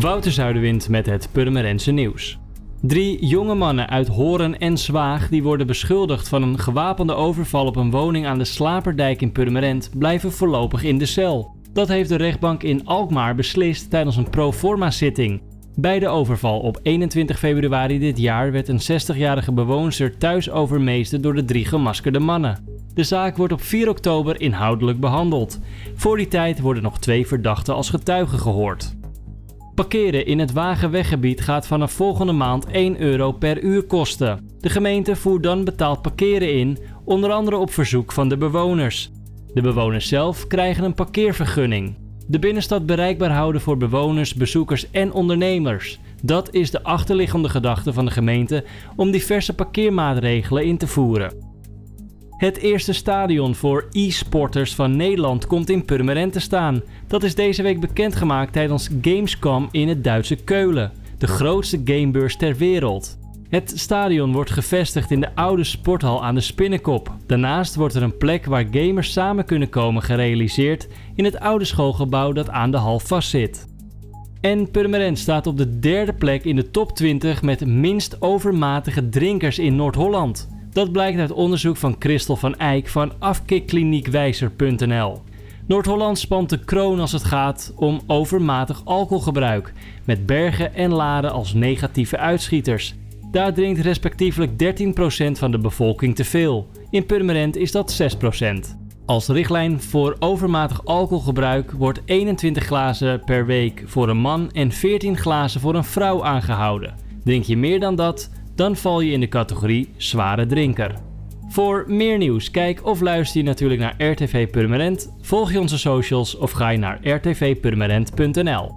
Wouter Zuiderwind met het Purmerense nieuws. Drie jonge mannen uit Horen en Zwaag die worden beschuldigd van een gewapende overval op een woning aan de Slaperdijk in Purmerend blijven voorlopig in de cel. Dat heeft de rechtbank in Alkmaar beslist tijdens een proforma zitting. Bij de overval op 21 februari dit jaar werd een 60-jarige bewoonster thuis overmeesterd door de drie gemaskerde mannen. De zaak wordt op 4 oktober inhoudelijk behandeld. Voor die tijd worden nog twee verdachten als getuigen gehoord. Parkeren in het Wagenweggebied gaat vanaf volgende maand 1 euro per uur kosten. De gemeente voert dan betaald parkeren in, onder andere op verzoek van de bewoners. De bewoners zelf krijgen een parkeervergunning. De binnenstad bereikbaar houden voor bewoners, bezoekers en ondernemers. Dat is de achterliggende gedachte van de gemeente om diverse parkeermaatregelen in te voeren. Het eerste stadion voor e-sporters van Nederland komt in Purmerend te staan. Dat is deze week bekendgemaakt tijdens Gamescom in het Duitse Keulen, de grootste gamebeurs ter wereld. Het stadion wordt gevestigd in de oude sporthal aan de Spinnenkop. Daarnaast wordt er een plek waar gamers samen kunnen komen gerealiseerd in het oude schoolgebouw dat aan de hal vastzit. En Purmerend staat op de derde plek in de top 20 met minst overmatige drinkers in Noord-Holland. Dat blijkt uit onderzoek van Christel van Eyck van afkikkliniekwijzer.nl. Noord-Holland spant de kroon als het gaat om overmatig alcoholgebruik, met bergen en laden als negatieve uitschieters. Daar drinkt respectievelijk 13% van de bevolking te veel. In Purmerend is dat 6%. Als richtlijn voor overmatig alcoholgebruik wordt 21 glazen per week voor een man en 14 glazen voor een vrouw aangehouden. Drink je meer dan dat, dan val je in de categorie zware drinker. Voor meer nieuws, kijk of luister je natuurlijk naar RTV Purmerend, volg je onze socials of ga je naar rtvpurmerend.nl.